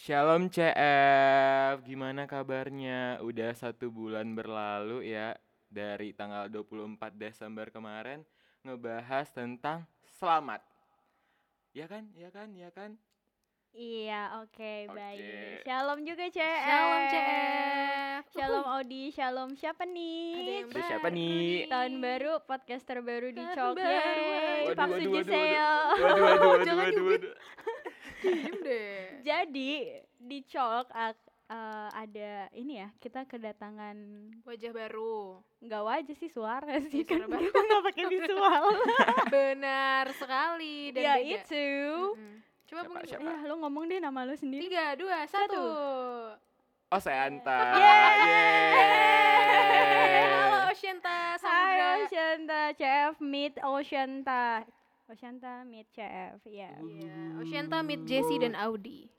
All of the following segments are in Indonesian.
Shalom CF, gimana kabarnya? Udah satu bulan berlalu ya dari tanggal 24 Desember kemarin ngebahas tentang selamat. Ya kan? Ya kan? Ya kan? Iya, oke, Oke. baik. Shalom juga, CF. Shalom CF. Shalom Audi, shalom siapa nih? Ada yang baru siapa nih? Tahun baru, podcast terbaru di Tahun Cok. baru. Yeay, Waduh, Pak waduh, waduh. Waduh, waduh, waduh, Jangan waduh, nyubit. waduh. Diem deh. Jadi, di Cok ak- eh, ada ini ya, kita kedatangan Wajah baru. nggak wajah sih suara sih Iya, kan suara baru. kita nggak pakai visual. Benar sekali dan ya beda. itu. Mm-mm. Coba Siapa, mungkin siapa? Ya, lu ngomong deh nama lu sendiri. tiga, dua, satu. Oh, Seanta. Yeay. Halo Oshenta Hai Samudra. Oshanta, CF meet Oshanta. Oshanta meet CF, ya. Iya, Oshenta meet Jesse dan Audi.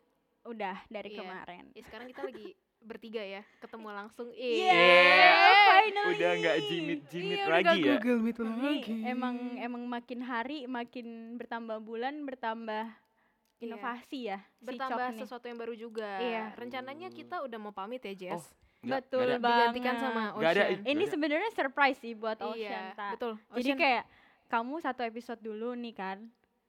Udah dari Iya. kemarin. Ya, sekarang kita lagi bertiga ya, ketemu langsung. Yeah, Yeah. finally. Udah nggak jimit-jimit Iya, udah lagi ya? Google Meet Ini emang emang makin hari makin bertambah bulan bertambah Iya. inovasi ya si bertambah Cok nih. sesuatu yang baru juga. Iya. Rencananya kita udah mau pamit ya, Jess. Oh, Nggak- Betul nggak ada. banget. Digantikan sama Ocean. Nggak ada, Ini sebenarnya surprise sih buat Iya, Oshanta. betul. Jadi Ocean kayak kamu satu episode dulu nih kan.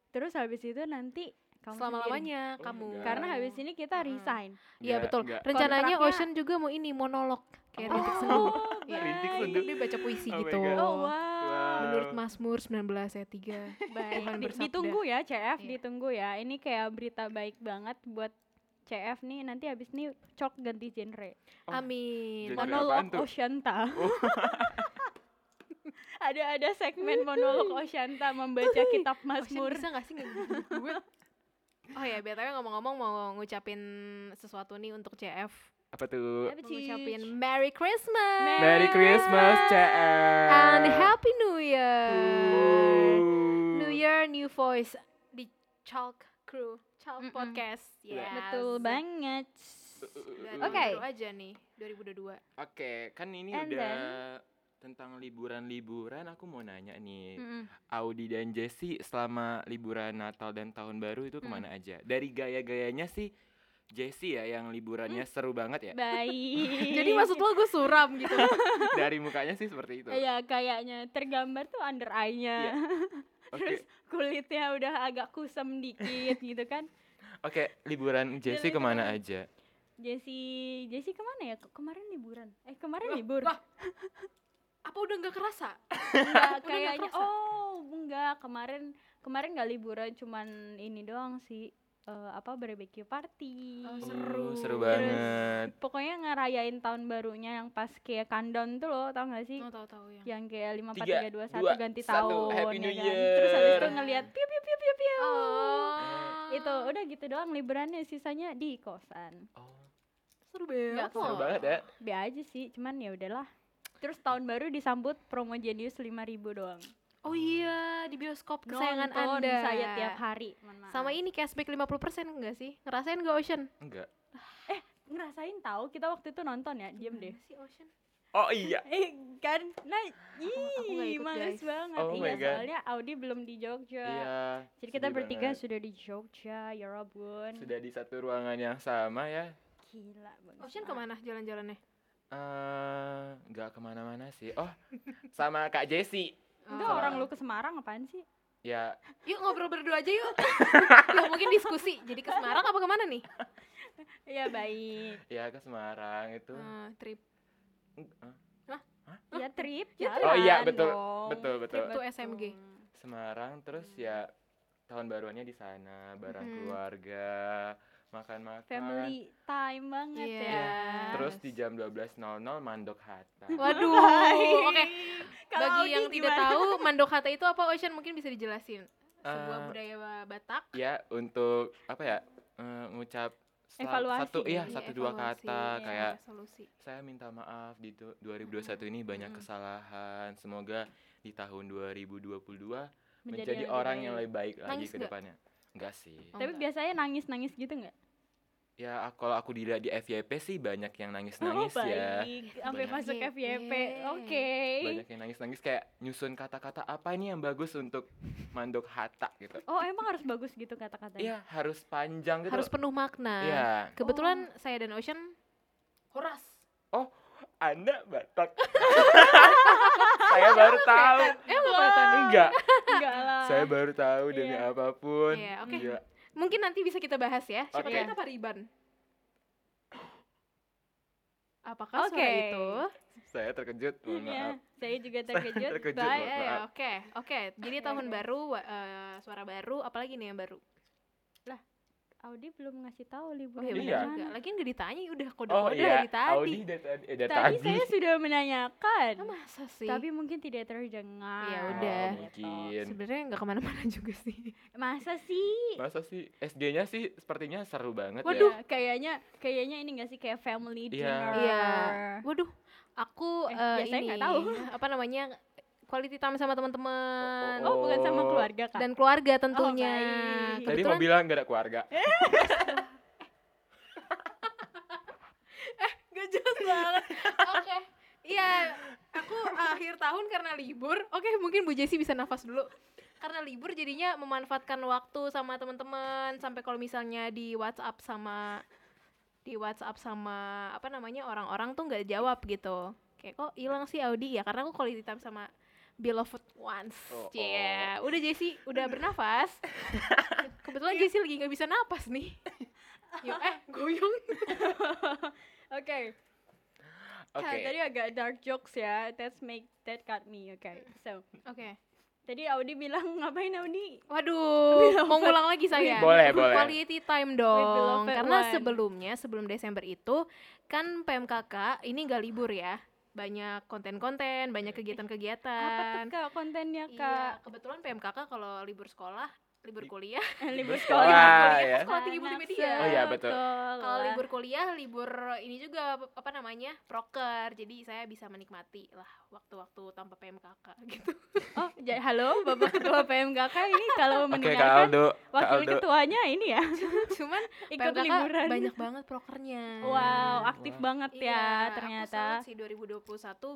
Terus habis itu nanti kamu selama-lamanya Oh, kamu. enggak. Karena habis ini kita resign. Iya betul. nggak. Rencananya Kontraknya- Ocean juga mau ini monolog kayak Oh. Rintik Sendu. Iya. Rintik. Sendu. Dia baca puisi Oh gitu. Oh wow. Wow. Menurut Mazmur 19 ayat 3. Baik, Tuhan di- ditunggu ya CF, Iya. ditunggu ya. Ini kayak berita baik banget buat CF nih. Nanti habis ini cok ganti genre. Oh, Amin. Genre Monolog tuh? Oshanta. Oh. ada ada segmen monolog Oshanta membaca kitab Ocean Mazmur. bisa gak sih gue? Oh ya, BTW ngomong-ngomong mau ngucapin sesuatu nih untuk CF. Apa tuh? Apa, ngucapin Merry Christmas. Merry Christmas, CF. And Happy New Year. Ooh. New Year, new voice di Chalk Crew, Chalk Mm-mm. Podcast. Iya. Yes. Betul banget. Dan Oke. baru aja nih 2022. Oke, kan ini And udah tentang liburan-liburan. Aku mau nanya nih, Mm-mm. Audi dan Jesse selama liburan Natal dan Tahun Baru itu Mm. ke mana aja? Dari gaya-gayanya sih, Jesse ya yang liburannya seru banget ya. Baik. Jadi maksud lo gue suram gitu. Dari mukanya sih seperti itu. Iya, kayaknya tergambar tuh under eye-nya. Iya. Oke, Terus kulitnya udah agak kusam dikit gitu kan. oke, liburan Jesse ke mana aja? Jesse, Jesse ke mana ya? Ke- Kemarin liburan. Eh, kemarin libur. lah. Apa udah nggak kerasa? Enggak, Udah nggak kayaknya kerasa? oh, enggak. Kemarin kemarin nggak liburan, cuman ini doang sih. eh, apa barbecue party. Oh, Oh, Seru. seru Terus banget. Pokoknya ngerayain tahun barunya yang pas kayak countdown tuh loh, tau gak sih? Oh, tahu tahu ya. Yang kayak lima empat Tiga, dua satu ganti satu, tahun Happy ya New kan. Terus habis itu Year. ngeliat piu piu piu piu piu. Oh. Itu udah gitu doang liburannya sisanya di kosan. Oh, seru banget. Seru banget ya. Be aja sih, cuman ya udahlah. Terus tahun baru disambut promo Genius 5000 doang. Oh iya, di bioskop kesayangan Nonton Anda. saya tiap hari. Sama ini cashback 50% enggak sih? Ngerasain gak Ocean? Enggak. ngerasain tahu kita waktu itu nonton ya, diem deh. Si Ocean. Oh iya. Eh kan, nah, ih, ikut, males guys. banget. Oh iya, my God. soalnya Audi belum di Jogja. Iya. Jadi kita bertiga banget. sudah di Jogja, ya Rabun. sudah di satu ruangan yang sama ya. Gila banget. Ocean ke mana jalan-jalannya? Eh, nggak ke mana-mana sih. Oh, sama Kak Jessie. Enggak Oh. orang lu ke Semarang apaan sih? Ya, Yuk ngobrol berdua aja yuk. yuk mungkin diskusi. Jadi ke Semarang apa ke mana nih? Iya baik. ya ke Semarang itu. Eh, trip Eh, Ya trip, Ya, jalan Oh iya, betul, dong. betul, betul. Trip to SMG. Semarang terus ya tahun baruannya di sana bareng Mhm. keluarga, makan-makan. Family time banget Iya. ya. Terus di jam 12.00 mandok hatta. Waduh. Oke. Kalau Bagi Audi yang tidak gimana? tahu mandok hata itu apa Ocean mungkin bisa dijelasin. Sebuah Eh, budaya Batak. ya untuk apa ya eh, ngucap Evaluasi satu iya Iya, satu dua evaluasi, kata iya, kayak solusi. saya minta maaf di du- 2021 ini banyak Mm. kesalahan semoga di tahun 2022 Menjadi menjadi, yang lebih orang baik. yang lebih baik lagi Nangis ke depannya enggak sih Oh, Tapi enggak. biasanya nangis-nangis gitu nggak? Ya kalau aku dilihat di FYP sih banyak yang Oh, nangis-nangis ya. baik. Sampai masuk FYP. FYP. Oke. Banyak yang nangis-nangis kayak nyusun kata-kata apa ini yang bagus untuk manduk hatta gitu. Oh, emang harus bagus gitu kata-katanya? Iya, harus panjang gitu. Harus penuh makna. Iya. Kebetulan saya dan Ocean horas. Anda Batak. Saya baru tahu. Emang Batak? Enggak, Enggak lah. saya baru tahu demi Iya. apa pun. Iya, oke. Iya. Mungkin nanti bisa kita bahas ya. Siapa Oke. tahu kita pariban. Apakah suara Oke. itu? Saya terkejut, mohon Iya, maaf. saya juga Saya terkejut. terkejut, Baik. Eh. Oke, oke. Jadi Oke, tahun oke. baru, eh, suara baru, apalagi nih yang baru? Audi belum ngasih tahu Oh liburan iya Iya. juga. Lagian gak ditanya udah Oh kode-kode iya, dari tadi. Audi dari tadi. eh, dari Tadi tadi. saya sudah menanyakan. Ah, masa sih? Tapi mungkin tidak terdengar. Ya Oh, udah. mungkin. sebenarnya nggak ke mana-mana juga sih. Masa sih? Masa sih SD-nya sih sepertinya seru banget Waduh. ya. Ya, kayaknya kayaknya ini gak sih kayak family Iya. dinner. Iya. Waduh, aku Eh, eh, ya saya ini nggak tahu. apa namanya quality time sama teman-teman Oh, bukan sama Oh. keluarga kak? dan keluarga tentunya. baik. Tadi mau bilang gak ada keluarga. Gak jelas banget. Oke. Iya, aku akhir tahun karena libur. Oke, mungkin Bu Jessi bisa nafas dulu. Karena libur jadinya memanfaatkan waktu sama teman-teman sampai kalau misalnya di WhatsApp sama di WhatsApp sama apa namanya orang-orang tuh nggak jawab gitu. Kayak kok hilang sih Audi ya karena aku quality time sama beloved ones. Oh, Yeah. Udah Jessi udah bernafas. Kebetulan Jessi lagi nggak bisa napas nih. Yuk eh goyong. Oke. Oke. Nah, tadi agak dark jokes ya. That's make that cut me. Oke. So, Oke. tadi Audi bilang ngapain Audi? Waduh, mau ngulang lagi saya. Boleh, boleh. Quality time dong. beloved Karena one. sebelumnya, sebelum Desember itu kan PMKK ini gak libur ya. Banyak konten-konten, banyak Apa tuh kegiatan-kegiatan. kak kontennya Iya, kak? kebetulan PMKK kalau libur sekolah, libur kuliah, Libur sekolah, sekolah. ya. sekolah tinggi multimedia. Oh iya, betul. Kalau libur kuliah, libur ini juga apa namanya? proker. Jadi saya bisa menikmati lah waktu-waktu tanpa PMKK gitu. Oh, jadi halo Bapak Ketua PMKK ini kalau mendengarkan Aldo. Kak wakil Aldo. ketuanya ini ya Cuman ikut PMKK liburan. banyak banget prokernya. Wow, aktif Wah. banget Iya, ya Aku ternyata. salut sih 2021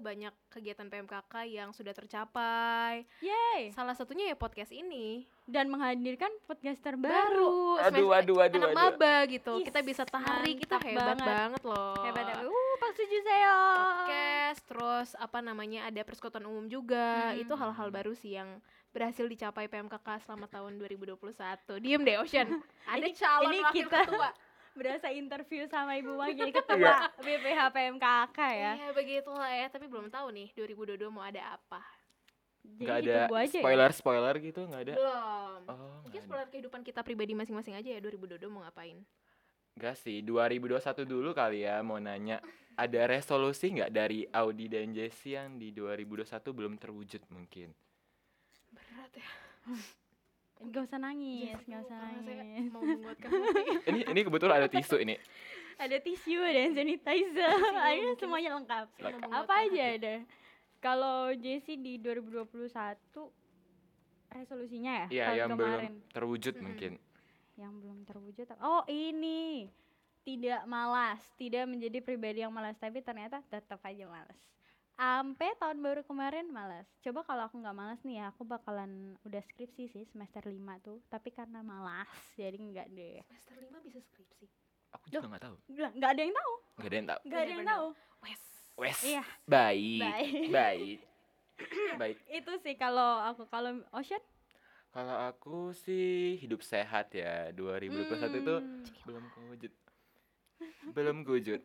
banyak kegiatan PMKK yang sudah tercapai. Yeay. Salah satunya ya podcast ini. Dan menghadirkan podcaster Baru. Aduh, aduh, aduh, Anak aduh. maba gitu. Ih, kita bisa tarik, kita hebat banget. banget, loh. Hebat ya. Uh, Pak Suju saya. Podcast, terus apa namanya ada persekutuan umum juga. Hmm. Itu hal-hal baru sih yang berhasil dicapai PMKK selama tahun 2021. Diem deh Ocean. Ada Ini- calon ini wakil kita- ketua. Berasa interview sama Ibu Wakil Ketua BPH PMKK ya. Iya, begitulah ya, tapi belum tahu nih 2022 mau ada apa. Jadi Gak ada aja ya. spoiler-spoiler gitu, gak ada. Belum. Oh, Mungkin nggak ada. spoiler kehidupan kita pribadi masing-masing aja ya 2022 mau ngapain. Gak sih, 2021 dulu kali ya mau nanya. Ada resolusi nggak dari Audi dan Jesse yang di 2021 belum terwujud mungkin? Berat ya. Gak usah nangis, Jess, gak usah nangis. mau. Ini ini kebetulan ada tisu ini. Ada tisu, ada hand sanitizer, ada mungkin. semuanya lengkap. Apa aja ada? Kalau Jessie di 2021 resolusinya ya? Iya, tahun yang kemarin. belum terwujud Mm-mm. mungkin. yang belum terwujud oh ini tidak malas tidak menjadi pribadi yang malas tapi ternyata tetap aja malas sampai tahun baru kemarin malas coba kalau aku nggak malas nih ya aku bakalan udah skripsi sih semester 5 tuh tapi karena malas jadi nggak deh Semester 5 bisa skripsi. Aku juga nggak tahu. nggak ada yang tahu Nggak ada yang tahu. nggak ada yang tahu Wes. Wes. iya Baik. Baik. Baik. Baik. itu sih kalau aku kalau Ocean Kalau aku sih hidup sehat ya. 2021 itu Hmm, belum kewujud. Belum kewujud.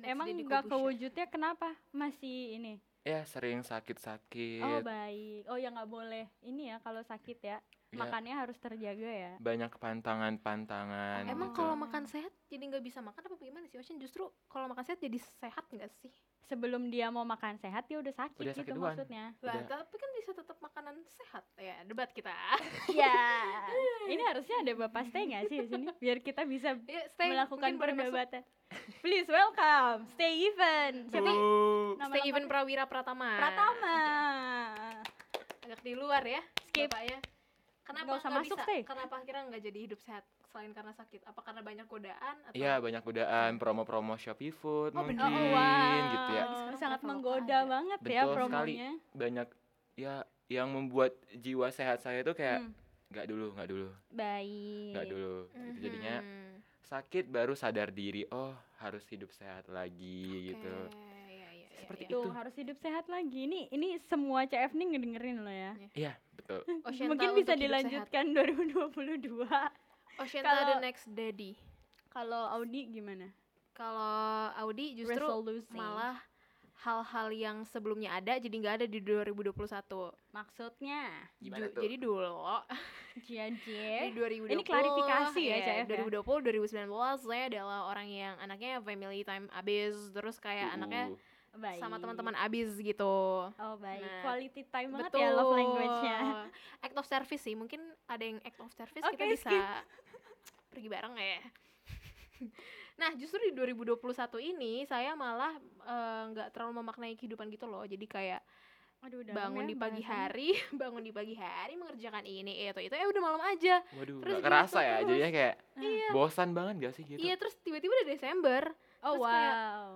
Emang nggak kewujudnya kenapa masih ini Ya sering oh sakit-sakit. baik oh ya nggak boleh ini ya kalau sakit ya Ya, makannya harus terjaga ya banyak pantangan-pantangan Emang gitu. kalau makan sehat jadi nggak bisa makan apa gimana sih Ocean? Justru kalau makan sehat jadi sehat nggak sih? sebelum dia mau makan sehat dia udah sakit Udah gitu sakit maksudnya Lah, tapi kan bisa tetap makanan sehat. Ya, debat kita. ya ini harusnya ada bapak stay nggak sih di sini biar kita bisa Ya, stay, melakukan perdebatan please welcome stay even siapa nama Stay even? Prawira Pratama. Pratama Agak di luar ya. Skip. Bapaknya. Kenapa Nggak usah masuk, bisa? Stay. Kenapa akhirnya nggak jadi hidup sehat selain karena sakit? Apa karena banyak godaan atau Iya banyak godaan promo-promo Shopee Food Oh, mungkin bener. wow, gitu ya. Sekarang sangat menggoda ada. banget ya Betul sekali. promonya. Banyak ya yang membuat jiwa sehat saya itu kayak Hmm, nggak dulu nggak dulu baik. nggak dulu gitu. jadinya sakit baru sadar diri oh harus hidup sehat lagi gitu Oke, iya, iya, iya, Seperti iya. itu. Tuh harus hidup sehat lagi. Ini ini semua CF nih ngedengerin lo ya. iya betul Oceanta Mungkin bisa dilanjutkan 2022. sehat. Oceanta Kalau- the next daddy. Kalau Audi gimana? Kalau Audi justru Resolusi. malah hal-hal yang sebelumnya ada jadi nggak ada di 2021. maksudnya Gimana Ju- tuh? Jadi dulu jadi di 2020 Ini klarifikasi ya, iya, CF ya? 2020 2019 saya adalah orang yang anaknya family time abis terus kayak anaknya Uh, baik. sama teman-teman abis gitu. Oh baik, Nah, quality time banget Betul. ya love language-nya. Act of service sih, mungkin ada yang act of service Oke, kita bisa skip. pergi bareng ya. nah, justru di 2021 ini saya malah eh, nggak terlalu memaknai kehidupan gitu loh. Jadi kayak Aduh, bangun ya di pagi bahasannya. hari, bangun di pagi hari mengerjakan ini itu itu eh udah malam aja. waduh Terus gitu kerasa ya terus. jadinya kayak Iya. bosan banget gak sih gitu Iya, terus tiba-tiba udah Desember, Oh Terus kayak, wow.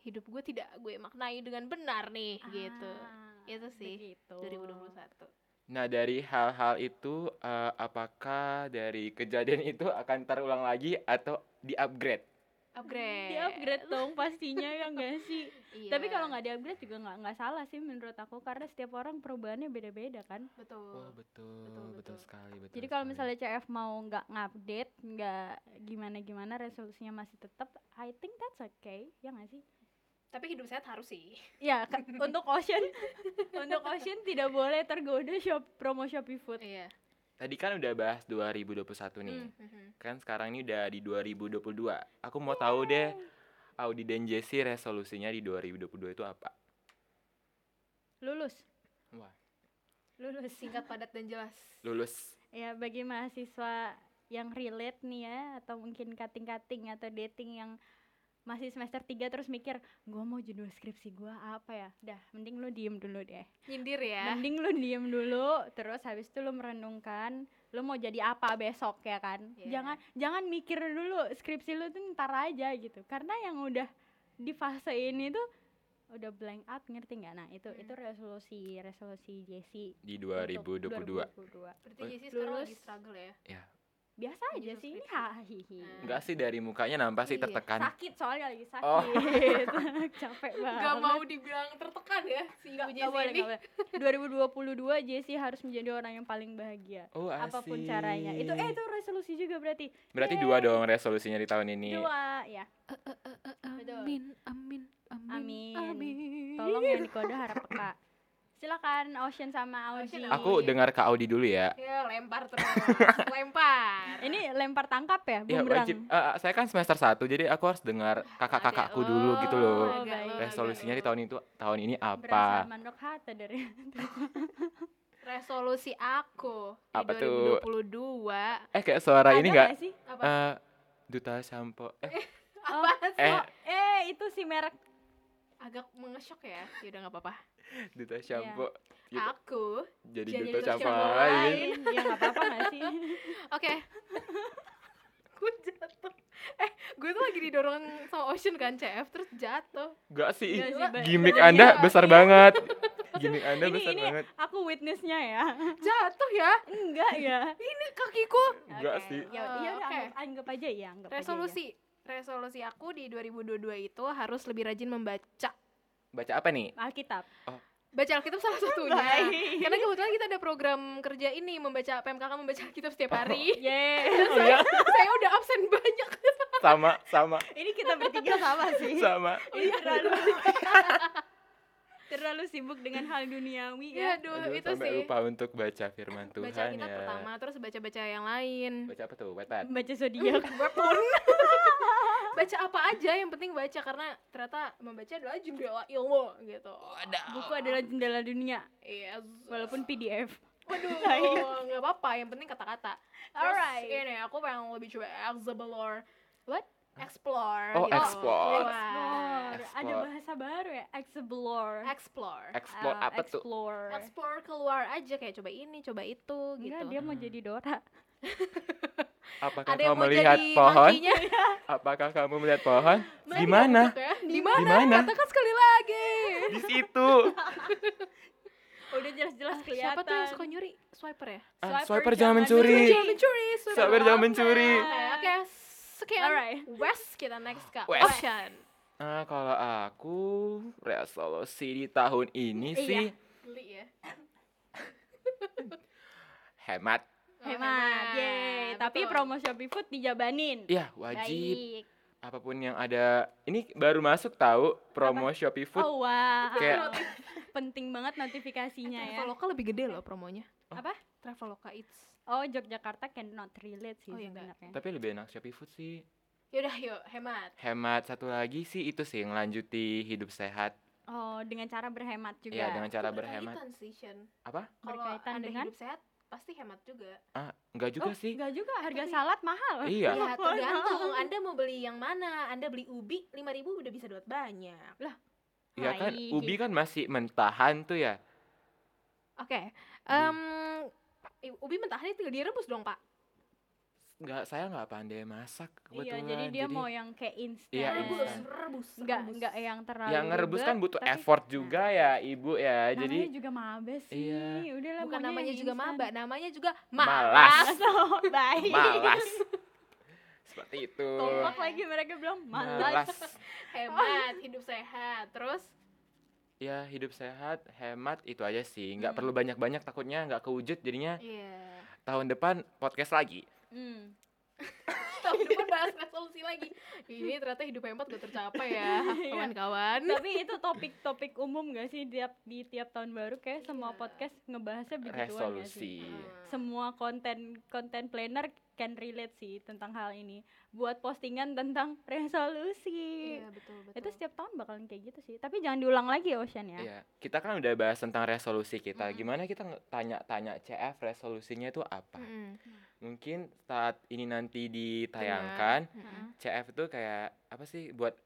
Hidup gue tidak gue maknai dengan benar nih gitu. Ah, Itu sih begitu. 2021. Nah dari hal-hal itu eh, apakah dari kejadian itu akan terulang lagi atau di upgrade? Upgrade. Di upgrade dong pastinya ya enggak sih? Iya. Tapi kalau nggak di upgrade juga nggak nggak salah sih menurut aku karena setiap orang perubahannya beda-beda kan. betul. Oh betul, Betul, betul, betul. sekali betul. Jadi kalau misalnya CF mau nggak ngupdate, nggak gimana-gimana resolusinya masih tetap, I think that's okay, ya nggak sih? Tapi hidup sehat harus sih. Ya, untuk Ocean, untuk Ocean tidak boleh tergoda shop promo Shopee Food. Iya. tadi kan udah bahas 2021 nih, Mhm. kan sekarang ini udah di 2022. Aku mau tahu deh, Audi dan Jesse resolusinya di 2022 itu apa? Lulus, Wah, lulus. Singkat, padat dan jelas. lulus. Ya, bagi mahasiswa yang relate nih ya, atau mungkin cutting-cutting atau dating yang masih semester 3 terus mikir, gua mau judul skripsi gua apa ya? Dah, mending lu diem dulu deh. Nyindir ya. Mending lu diem dulu, terus habis itu lu merenungkan lu mau jadi apa besok ya kan. Iya. Jangan jangan mikir dulu skripsi lu tuh ntar aja gitu. Karena yang udah di fase ini tuh udah blank out ngerti nggak? Nah, itu Hmm. itu resolusi resolusi Jessie Di untuk 2022. 2022. Berarti Jessie sekarang lagi struggle ya. Ya, Biasa aja sih ini hahihi. Enggak sih dari mukanya nampak sih Iya, tertekan. Sakit soalnya lagi sakit. Oh. Capek banget. Gak mau dibilang tertekan ya si Ibu Jessie boleh, ini. nggak boleh. 2022 Jessie harus menjadi orang yang paling bahagia. Oh, apa pun caranya. Itu eh itu resolusi juga berarti. Berarti Yeay. dua dong resolusinya di tahun ini. Dua, ya. Betul. Amin, amin, amin, Amin. Tolong yang di kode harap peka. Silakan Ocean sama Audi. Ocean, Aku Iya. dengar Kak Audi dulu ya. Ya lempar terus, lempar. Ini lempar tangkap ya, Ya bumerang. Eh, eh, saya kan semester 1 jadi aku harus dengar kakak-kakakku dulu gitu oh, loh. agak Resolusinya agak di tahun itu tahun ini Berasa apa? mandok hata dari resolusi aku Apa di tuh? 2022 Eh kayak suara ini Ada enggak? nggak sih? apa? Eh duta sampo. Eh, Oh, eh eh itu si merek agak mengesok ya. Ya udah nggak apa-apa. duta sampo. Gitu. Aku Jadi jadi duta duta lain. lain. Ya nggak apa-apa nggak sih? Oke. gue jatuh. Eh, gue tuh lagi didorong sama Ocean kan, CF terus jatuh. Enggak sih. Nggak sih, Ba- Gimik Iya, Anda iya. besar banget. Gimik Anda Ini besar ini banget. aku witnessnya ya. Jatuh ya. Enggak ya. Ini kakiku. Enggak Oke, sih. Ya, udah oke. anggap, anggap aja ya, anggap aja ya. Resolusi resolusi aku di 2022 itu harus lebih rajin membaca. Baca apa nih? Alkitab. Baca Alkitab salah satunya. Baik. Karena kebetulan kita ada program kerja ini membaca PMKK membaca Alkitab setiap hari. Yeay. Oh ya, Saya udah absen banyak. sama sama Ini kita bertiga sama sih. sama. Ini terlalu terlalu sibuk dengan hal duniawi Ya, ya. aduh, Aduh, itu sampai sih. lupa untuk baca firman Baca Tuhan Alkitab ya. pertama, terus baca-baca yang lain. Baca apa tuh? Wattpad. Baca zodiak. Baca apa aja yang penting baca karena ternyata membaca adalah jendela ilmu gitu. Buku adalah jendela dunia Iya. walaupun PDF. Waduh, nggak apa-apa, yang penting kata-kata. Alright. Ini aku pengen lebih coba explore. What? Explore Oh, gitu. explore. Keluar. Ada Explore. bahasa baru ya, explore. explore Explore Ah, apa tuh? explore. explore keluar aja kayak coba ini coba itu gitu Enggak, dia mau jadi Dora. Apakah ada kamu mau melihat jadi pohon? monkey-nya. Apakah kamu melihat pohon? Mana Di mana? di mana Di mana? katakan sekali lagi Di situ. Udah jelas-jelas kelihatan. siapa tuh yang suka nyuri swiper ya Ah, Swiper swiper jangan mencuri. jangan mencuri Swiper jangan mencuri. oke oke sekian Alright. West kita next ke West. Ocean Ah, kalau aku resolusi di tahun ini Iya. sih beli ya hemat. Hemat, yeay. Tapi betul. promo Shopee Food dijabanin. Iya, wajib. Baik. Apa pun yang ada. Ini baru masuk tahu promo Shopee Food. Oh wow. Kayak- Penting banget notifikasinya ya. Traveloka lebih gede loh promonya Apa? Traveloka Eats Oh, Yogyakarta cannot relate sih Oh, iya sebenarnya. Tapi lebih enak Shopee Food sih. yaudah yuk hemat Hemat satu lagi sih itu sih ngelanjuti hidup sehat. Oh, dengan cara berhemat juga. Iya, dengan cara Itu berhemat. Shen Apa? kalau Berkaitan anda dengan? hidup sehat pasti hemat juga Ah, enggak juga oh, sih. Enggak juga, harga Tapi- salad mahal. Iya. ya tergantung anda mau beli yang mana anda beli ubi 5000 udah bisa dapat banyak Iya kan, ubi kan masih mentahan tuh ya. oke em i- ubi mentahnya tinggal direbus dong pak Enggak, saya nggak pandai masak Iya, kebetulan. jadi dia mau yang kayak instan. Iya, rebus rebus Enggak, rebus. enggak yang terlalu yang ngerebus kan butuh tapi effort juga ya, Ibu ya. namanya Jadi juga mabes sih. Iya. Udahlah bukan namanya yang juga instan. maba namanya juga Malas. malas Oh, baik. malas. Seperti itu. Kompak lagi mereka bilang malas. Malas. hemat hidup sehat terus Ya, hidup sehat, hemat itu aja sih. Nggak Hmm. perlu banyak-banyak takutnya nggak kewujud jadinya iya tahun depan podcast lagi. Hmm. tahun depan bahas resolusi lagi ini ternyata hidup hemat gak tercapai ya Iya. kawan-kawan Tapi itu topik-topik umum gak sih tiap di tiap tahun baru kayak semua Iya. podcast ngebahasnya begituan gak sih? Resolusi. Hmm. Semua konten konten planner can relate sih tentang hal ini. Buat postingan tentang resolusi. iya betul betul Itu setiap tahun bakalan kayak gitu sih. Tapi jangan diulang lagi ya Ocean ya. Iya, kita kan udah bahas tentang resolusi kita. Mm-mm. Gimana kita tanya-tanya CF resolusinya itu apa? Mm-mm. Mungkin saat ini nanti ditayangkan, Mm-mm. CF itu kayak apa sih buat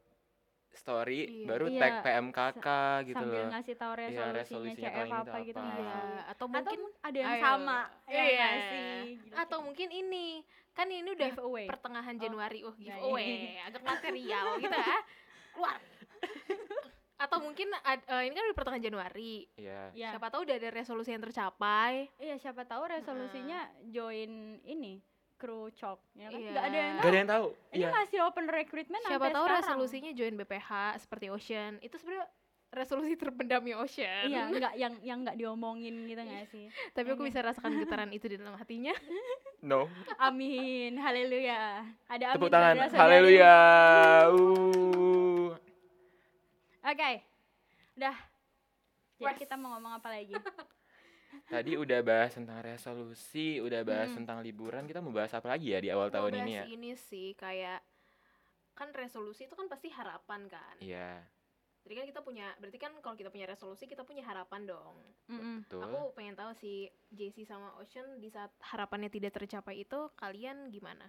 story Iya. baru Iya, tag PMKK gitu Sambil loh. ngasih tahu Iya, resolusinya resolusinya CF apa gitu apa. nggak Iya, sih? atau Atau mungkin ada yang ayo. sama ya Iya. nggak sih? Gila, atau mungkin ini kan ini udah giveaway. pertengahan Oh, Januari oh baik. giveaway agak material gitu ya keluar atau mungkin ad- eh, ini kan udah pertengahan Januari Iya. Ya. siapa tahu udah ada resolusi yang tercapai Iya, siapa tahu resolusinya join ini kru chalk ya kan? Iya. Nggak ada yang Gak tahu. ada yang tahu. Ini Iya. masih open recruitment siapa tahu sekarang. resolusinya join BPH seperti Ocean itu sebenarnya resolusi terpendamnya Ocean Iya, nggak yang yang nggak diomongin gitu nggak sih? tapi aku Iya. bisa rasakan getaran itu di dalam hatinya No. Amin, haleluya. Ada amin. Tepuk tangan. Haleluya. Uh. Oke, udah. Jadi Wes. kita mau ngomong apa lagi? Tadi udah bahas tentang resolusi, udah bahas Hmm. tentang liburan. Kita mau bahas apa lagi ya di awal Mau tahun ini ya? bahas ini sih kayak kan resolusi itu kan pasti harapan kan Iya, jadi kan kita punya berarti kan kalau kita punya resolusi kita punya harapan dong Mm-mm. betul. Aku pengen tahu si JC sama Ocean di saat harapannya tidak tercapai itu kalian gimana?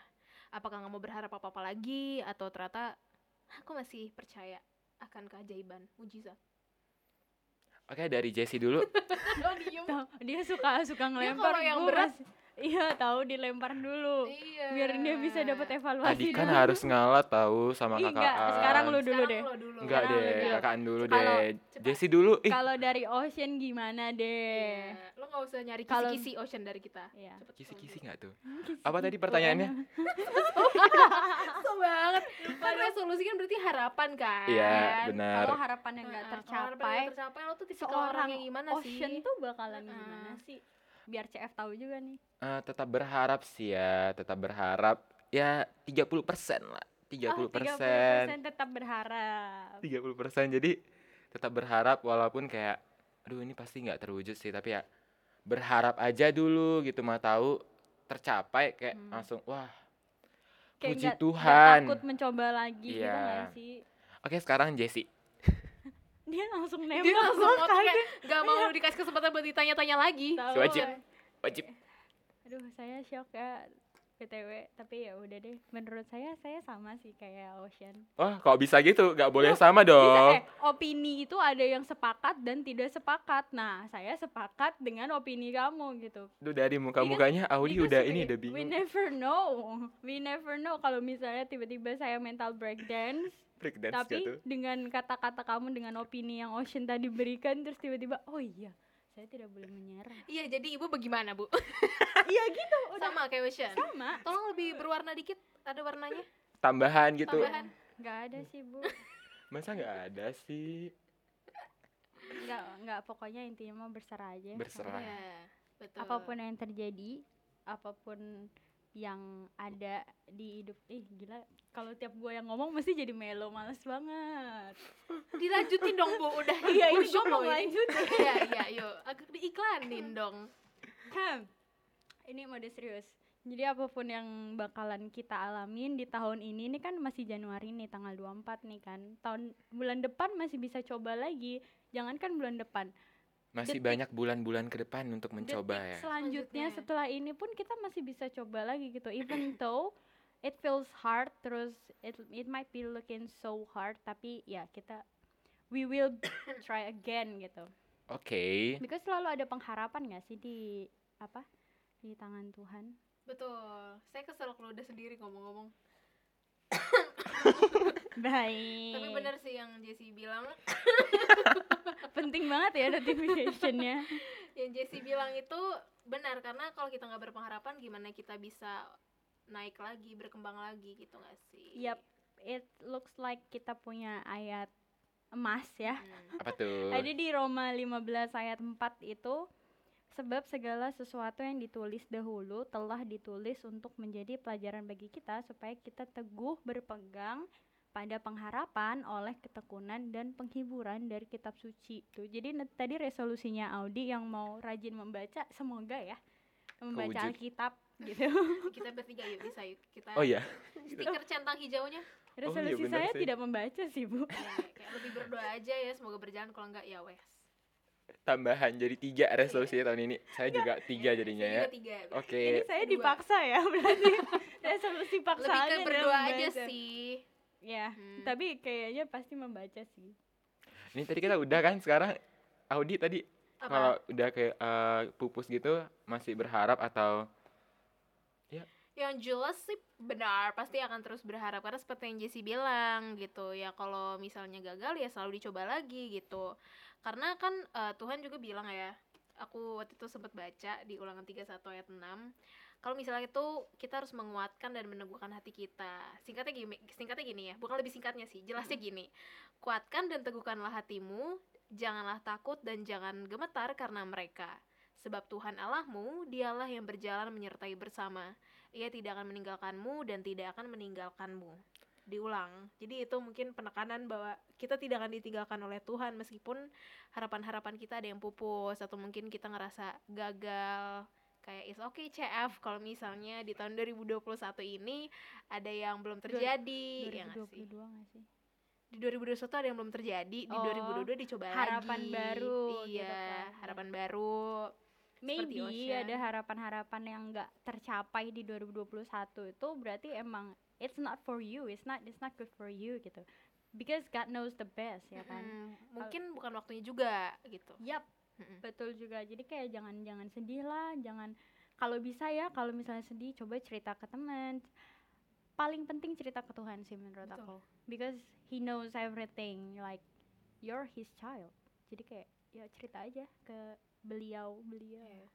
Apakah nggak mau berharap apa-apa lagi atau ternyata aku masih percaya akan keajaiban mujizat? Oke, dari Jesse dulu. Tahu, dia suka suka ngelempar kalau yang gua berat- iya tahu dilempar dulu Iya. biar dia bisa dapat evaluasi Adik kan dulu. harus ngalah tahu sama kakak. enggak, sekarang lu dulu Sekarang deh lo dulu. Enggak Sekarang deh, lu dulu. kakak dulu Kalau- deh. Jesse dulu. Ih, kalau dari Ocean gimana deh Iya. Lo nggak usah nyari Kalau- kisi-kisi Ocean dari kita. Iya. Kisi-kisi nggak tuh? Apa tadi pertanyaannya? So banget. Kan resolusi kan berarti harapan kan? Iya, benar. kalau harapan yang nggak Heeh, kalau harapan tercapai tercapai lo tuh tipikal orang seorang yang gimana Ocean sih? tuh bakalan gimana sih biar CF tahu juga nih Eh, tetap berharap sih ya, tetap berharap ya 30% lah. 30%. oh 30% tetap berharap 30% jadi tetap berharap walaupun kayak aduh ini pasti nggak terwujud sih tapi ya berharap aja dulu gitu mah tahu tercapai kayak Hmm. langsung wah kayak Puji nggak Tuhan. takut mencoba lagi gitu Iya. nggak sih oke sekarang Jesse dia langsung nembak Dia langsung kaget. kayak gak mau dikasih kesempatan buat ditanya-tanya lagi. Tahu. wajib wajib aduh saya shock ya btw tapi ya udah deh menurut saya saya sama sih kayak Ocean Wah, kok bisa gitu? Gak boleh Loh, sama bisa dong. eh opini itu ada yang sepakat dan tidak sepakat nah saya sepakat dengan opini kamu gitu Duh dari muka-mukanya Audi Because udah we- ini udah we bingung. never know we never know kalau misalnya tiba-tiba saya mental breakdance Breakdance tapi gitu. dengan kata-kata kamu dengan opini yang Ocean tadi berikan terus tiba-tiba oh iya saya tidak boleh menyerah Iya, jadi ibu bagaimana, Bu? iya gitu udah Sama kayak Ocean. sama Tolong lebih berwarna dikit. Ada warnanya? Tambahan gitu. Tambahan. nggak ada sih bu Masa nggak ada sih? nggak nggak pokoknya intinya mau berserah aja Berserah. Iya, betul. apa pun yang terjadi apa pun yang ada di hidup ih gila kalau tiap gue yang ngomong mesti jadi melo males banget Dilanjutin dong, Bu. Udah iya ini gue mau loh ini. lanjut Iya, iya, yuk. Agak diiklanin dong. ini mode serius jadi apa pun yang bakalan kita alamin di tahun ini ini kan masih Januari nih tanggal 24 nih kan tahun bulan depan masih bisa coba lagi jangankan bulan depan Masih Detik. banyak bulan-bulan ke depan untuk mencoba detik ya. selanjutnya Selanjutnya. setelah ini pun kita masih bisa coba lagi gitu even though it feels hard terus it it might be looking so hard tapi ya kita we will try again gitu Oke. because selalu ada pengharapan gak sih di apa di tangan Tuhan Betul. Saya kesel kalau udah sendiri ngomong-ngomong. baik Tapi benar sih yang Jessie bilang. penting banget ya notificationnya Yang Jessie bilang itu benar karena kalau kita nggak berpengharapan gimana kita bisa naik lagi, berkembang lagi gitu gak sih? Yap. it looks like kita punya ayat emas ya Hmm. Apa tuh? Ada di Roma 15 ayat 4 itu sebab segala sesuatu yang ditulis dahulu telah ditulis untuk menjadi pelajaran bagi kita supaya kita teguh berpegang pada pengharapan oleh ketekunan dan penghiburan dari kitab suci tuh. Jadi tadi resolusinya Audi yang mau rajin membaca semoga ya membaca Kewujud. Alkitab gitu. Kita bertiga yuk bisa yuk kita Oh iya. stiker centang hijaunya Resolusi benar saya sih. tidak membaca sih, Bu. ya, kayak lebih berdoa aja ya semoga berjalan kalau enggak ya wes Tambahan jadi tiga resolusinya tahun ini. Saya juga tiga jadinya ya. Oke. Ini saya dipaksa ya berarti. Resolusi lebih paksaan ke berdoa aja sih Ya, Hmm. tapi kayaknya pasti membaca sih. Ini tadi kita udah kan sekarang Audi tadi kalau udah kayak eh, pupus gitu masih berharap atau yang jelas sih benar pasti akan terus berharap karena seperti yang Jessie bilang gitu ya kalau misalnya gagal ya selalu dicoba lagi gitu karena kan eh, Tuhan juga bilang ya aku waktu itu sempat baca di ulangan 31 ayat 6 kalau misalnya itu kita harus menguatkan dan meneguhkan hati kita singkatnya gini singkatnya gini ya bukan lebih singkatnya sih jelasnya gini kuatkan dan teguhkanlah hatimu janganlah takut dan jangan gemetar karena mereka sebab Tuhan Allahmu dialah yang berjalan menyertai bersama ia tidak akan meninggalkanmu dan tidak akan meninggalkanmu. Diulang. Jadi itu mungkin penekanan bahwa kita tidak akan ditinggalkan oleh Tuhan meskipun harapan-harapan kita ada yang pupus atau mungkin kita ngerasa gagal. Kayak is okay CF kalau misalnya di tahun 2021 ini ada yang belum terjadi ya nggak sih? 2022 nggak sih? Di 2021 ada yang belum terjadi, di Oh, 2022 dicoba harapan lagi. baru gitu Iya, kan. harapan baru. Seperti Maybe Ocean. ada harapan-harapan yang nggak tercapai di 2021 itu berarti emang it's not for you, it's not it's not good for you gitu. Because God knows the best ya kan. Mm, mungkin bukan waktunya juga gitu. Yap, Mm-mm. betul juga. Jadi kayak jangan jangan sedih lah, jangan kalau bisa ya kalau misalnya sedih coba cerita ke teman. Paling penting cerita ke Tuhan sih menurut Betul. aku. Because he knows everything like you're his child. Jadi kayak ya cerita aja ke beliau, beliau. Iya.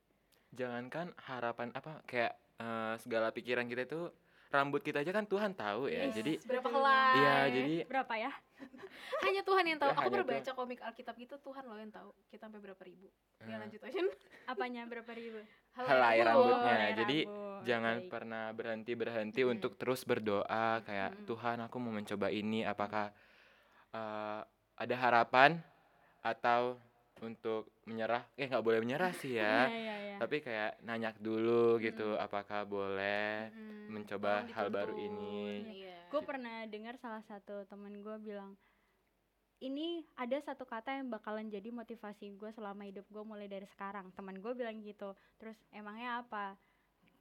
jangankan harapan apa kayak eh, segala pikiran kita itu rambut kita aja kan Tuhan tahu ya. Yes. Jadi Berapa helai? Iya, jadi- berapa ya? hanya Tuhan yang tahu. Ya, Aku pernah Tuhan. baca komik Alkitab gitu, Tuhan loh yang tahu. Kita sampai berapa ribu? Ya lanjut aja. Apanya berapa ribu? Helai rambutnya. helai Jadi, rambut, jangan baik. pernah berhenti berhenti Mm. untuk terus berdoa kayak Mm-mm. Tuhan aku mau mencoba ini apakah eh, ada harapan atau untuk menyerah eh nggak boleh menyerah sih Iya, ya iya, iya. tapi kayak nanya dulu gitu Mm-mm. apakah boleh Mm, mencoba tolong hal baru ini. Iya. Gue pernah dengar salah satu temen gue bilang ini ada satu kata yang bakalan jadi motivasi gue selama hidup gue mulai dari sekarang. Teman gue bilang gitu. Terus emangnya apa?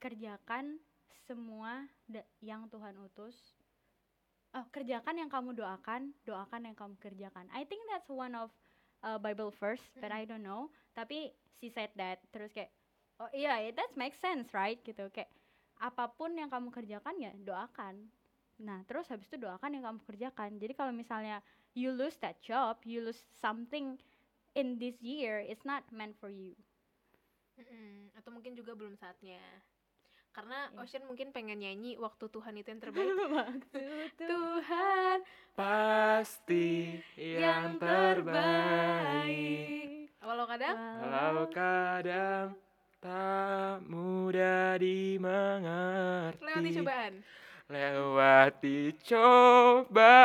Kerjakan semua yang Tuhan utus. Oh, kerjakan yang kamu doakan doakan yang kamu kerjakan. I think that's one of uh, Bible verse but I don't know. Tapi she said that. Terus kayak oh iya yeah, that makes sense right? Gitu. Kayak apa pun yang kamu kerjakan ya doakan nah terus habis itu doakan yang kamu kerjakan jadi kalau misalnya you lose that job you lose something in this year it's not meant for you Mm-mm. atau mungkin juga belum saatnya karena Iya. Ocean mungkin pengen nyanyi waktu Tuhan itu yang terbaik waktu Tuhan Pasti yang terbaik. walau kadang Walau kadang tak mudah dimengerti. lewati cobaan Lewati cobaan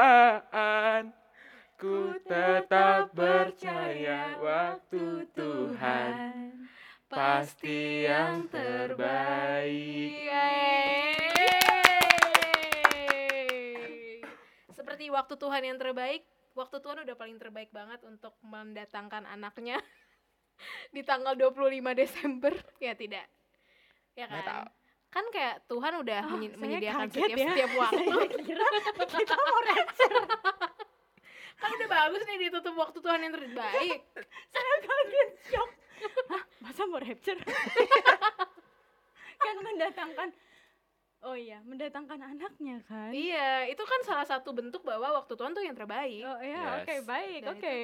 Ku tetap percaya waktu Tuhan Pasti yang terbaik Yeay. Seperti waktu Tuhan yang terbaik, waktu Tuhan udah paling terbaik banget untuk mendatangkan anaknya di tanggal 25 Desember. Ya tidak. Ya Nggak tahu. Kan? Kayak Tuhan udah Oh, menye- saya menyediakan setiap ya. setiap waktu. Saya kira kita mau rapture. kan udah bagus nih ditutup waktu Tuhan yang terbaik. Saya kaget shock. Hah, masa mau rapture? kan mendatangkan Oh iya, mendatangkan anaknya kan? iya, itu kan salah satu bentuk bahwa waktu Tuhan tuh yang terbaik. Oh iya, oke Yes. baik, oke.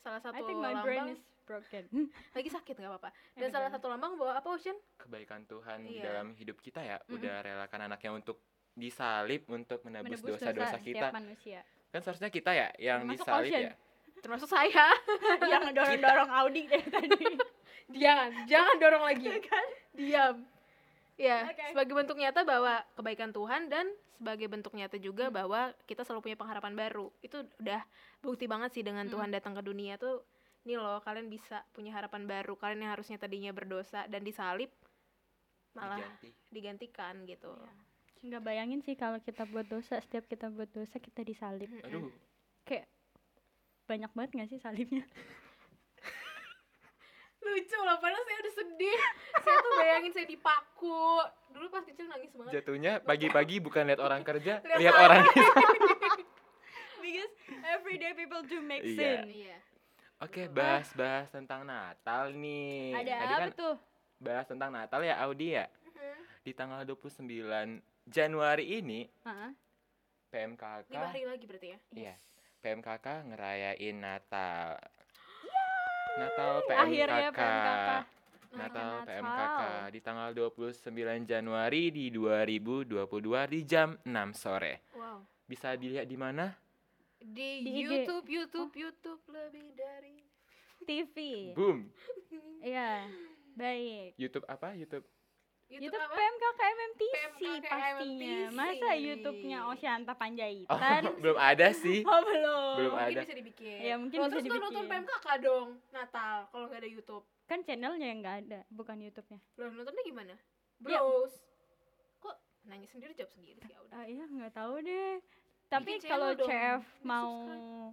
Salah satu I think my brain lambang is broken. lagi sakit nggak apa-apa. Dan salah satu lambang bahwa apa Ocean? Kebaikan Tuhan di Iya. dalam hidup kita ya Mm-mm. Udah relakan anaknya untuk disalib untuk menebus Menebus dosa-dosa kita manusia. Kan seharusnya kita ya yang Termasuk disalib Ocean. ya Termasuk saya. Yang dorong-dorong Audi dari tadi. jangan, jangan dorong lagi. kan? Diam. Ya, Oke. sebagai bentuk nyata bahwa kebaikan Tuhan dan sebagai bentuk nyata juga bahwa kita selalu punya pengharapan baru. Itu udah bukti banget sih dengan Mm. Tuhan datang ke dunia tuh nih loh kalian bisa punya harapan baru. Kalian yang harusnya tadinya berdosa dan disalib malah diganti. digantikan gitu. Iya. Nggak bayangin sih kalau kita buat dosa, setiap kita buat dosa kita disalib. Aduh Kayak banyak banget gak sih salibnya? Lucu loh, padahal saya udah sedih. saya tuh bayangin saya dipaku. Dulu pas kecil nangis banget. Jatuhnya pagi-pagi bukan lihat orang kerja Lihat orang Because everyday people do make Iya. sin. Iya. Oke bahas-bahas tentang Natal nih Ada Tadi apa kan tuh? bahas tentang Natal ya Audi ya Mhm. Di tanggal 29 Januari ini Heeh. PMKK Lima hari lagi berarti ya? Iya. PMKK ngerayain Natal. Natal Akhirnya PMKK. PMKK. Natal Natal. PMKK di tanggal 29 Januari di 2022 di jam 6 sore. Wow. Bisa dilihat di mana? Di, Di IG. YouTube, YouTube, YouTube lebih dari TV. Boom. Iya. Baik. YouTube apa? YouTube. YouTube, apa? PMKK MMTC PMKK pastinya. Masa YouTube-nya Osyanta Oh, Panjaitan? belum ada sih. Oh, belum. Belum Mungkin ada. bisa dibikin. Iya, mungkin Loh, bisa terus kan nonton dibikin. PMKK dong Natal kalau nggak ada YouTube. Kan channelnya yang nggak ada, bukan YouTube-nya. Loh, nontonnya gimana? Ya. Bros. Kok nanya sendiri jawab sendiri sih ya udah. Ah iya nggak tahu deh. Tapi kalau CF mau subscribe.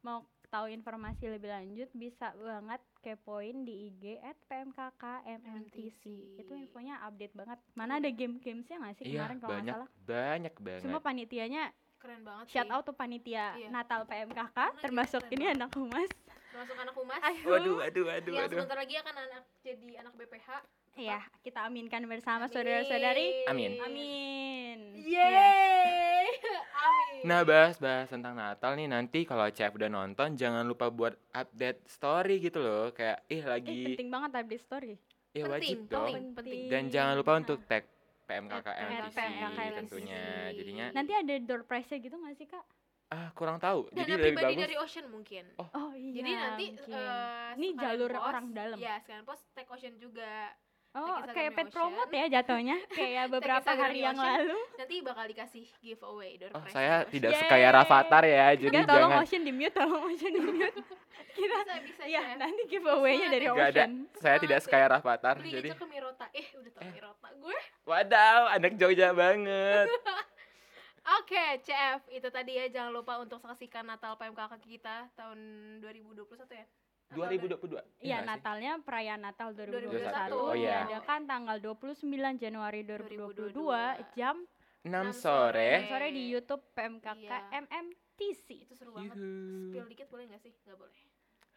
mau tahu informasi lebih lanjut bisa banget kepoin di IG at PMKK MMTC. Itu infonya update banget. Mana ada game-gamesnya nggak sih Iya, kemarin kalau nggak banyak salah? banyak banget. Semua panitianya Keren banget shout sih. out tuh panitia Iya. Natal PMKK Karena termasuk keren ini banget. anak humas. Masuk anak humas. Waduh, waduh, waduh, yang waduh. sebentar lagi akan anak jadi anak BPH. Iya, kita aminkan bersama Amin. saudara-saudari. Amin. Amin. Iya. Iya. Yeay. Amin. Nah, bahas-bahas tentang Natal nih nanti kalau CF udah nonton jangan lupa buat update story gitu loh. Kayak ih Eh, lagi penting banget update story. ya wajib penting, dong. penting, penting. Dan jangan lupa untuk tag PMKK At MTC PMKK tentunya. Jadinya Nanti ada door prize-nya gitu nggak sih, Kak? ah kurang tahu. Dana Jadi lebih bagus. dari Ocean mungkin. Oh iya. Jadi nanti mungkin. eh, Ini jalur post, orang dalam. Ya, sekalian post tag Ocean juga. Oh, kayak pet Ocean. promote ya jatuhnya. kayak beberapa hari yang Ocean. lalu. Nanti bakal dikasih giveaway door Oh, saya Ocean. tidak Yeay. sekaya Rafathar ya. Jadi Enggak, tolong jangan Ocean di mute, tolong Ocean di mute. Kita bisa bisa ya Chef. nanti giveaway-nya dari Nggak ada. Ocean. saya tidak sekaya Rafathar. Beli Jadi aja ke Mirota. Eh, udah tau Eh. Mirota gue. wadaw, anak Jogja banget. Oke, CF itu tadi ya jangan lupa untuk saksikan Natal PMKK kita tahun 2021 ya. 2022. Iya, nggak sih? Natalnya perayaan Natal 2021 Oh, iya. diadakan tanggal 29 Januari 2022 jam 6 enam sore. sore. sore di YouTube PMKK Iya. MMTC. Itu seru banget. Yuhu. Spill dikit boleh gak sih? Gak boleh.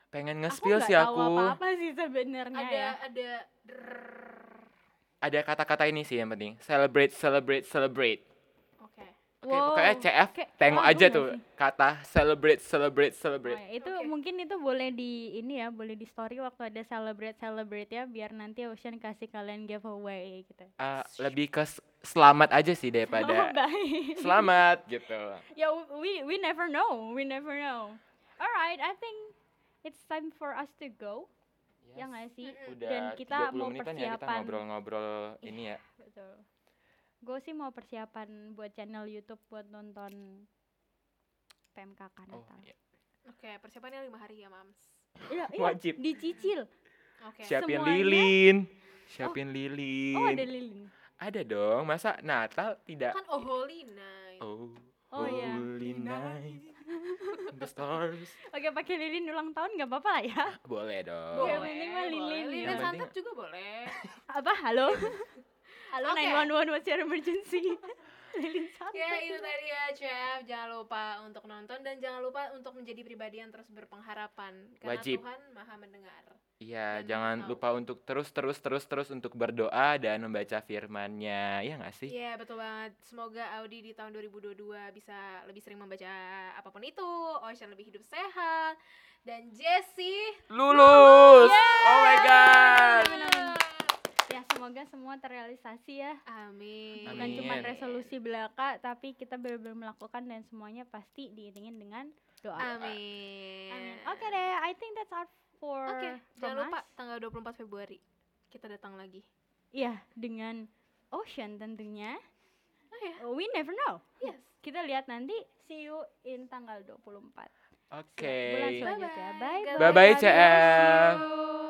Pengen Aku nge-spill sih tahu aku. apa-apa sih sebenarnya Ada ya. ada drrrr. Ada kata-kata ini sih yang penting. Celebrate, celebrate, celebrate. Oke. Oke, Wow. pokoknya CF Kayak tengok aja tuh sih? kata celebrate, celebrate, Oh, celebrate. ya, itu Oke. mungkin itu boleh di ini ya, boleh di story waktu ada celebrate celebrate ya, biar nanti Ocean kasih kalian giveaway gitu. Ah, lebih ke selamat aja sih Oh, daripada baik. selamat gitu. ya we we never know, we never know. Alright, I think it's time for us to go. Ya Yes. nggak sih? Udah Dan kita 30 mau menitan ya kita persiapan. ngobrol-ngobrol ini ya. Betul. Gue sih mau persiapan buat channel YouTube buat nonton PMKK Oh, Natal. iya. Oke, persiapannya lima hari ya, Mams. Iya, iya, Wajib. dicicil. Oke. Siapin Semuanya- lilin. Siapin lilin. Oh, ada lilin. Ada dong, masa Natal tidak Kan oh holy night. Oh, Oh, iya. holy night. The stars. Oke, pakai lilin ulang tahun nggak apa-apa lah ya. Boleh dong. Boleh. Lilin ya. Lilin Yang penting- santet juga boleh. Apa? Halo? Halo, Oke. 911 what's your emergency? lilin santet. Ya itu tadi ya Chef Jangan lupa untuk nonton Dan jangan lupa untuk menjadi pribadi yang terus berpengharapan Karena Wajib. Tuhan maha mendengar Iya, jangan tahu. lupa untuk terus terus terus terus untuk berdoa dan membaca firman-Nya. Ya nggak sih? Iya betul banget Semoga Audi di tahun 2022 bisa lebih sering membaca apa pun itu Ocean lebih hidup sehat Dan Jessie Lulus. Oh my god. Amin. Ya, semoga semua terrealisasi ya. Amin Bukan cuma resolusi belaka, tapi kita benar-benar melakukan dan semuanya pasti diiringin dengan doa. Amin, Amin. Oke deh, I think that's all for Oke, from jangan lupa us. tanggal 24 Februari Kita datang lagi Iya, dengan Ocean tentunya. Oh ya, We never know. yes Kita lihat nanti. See you in tanggal 24. Oke. Bulan selanjutnya. Bye God Bye-bye, bless CF. you.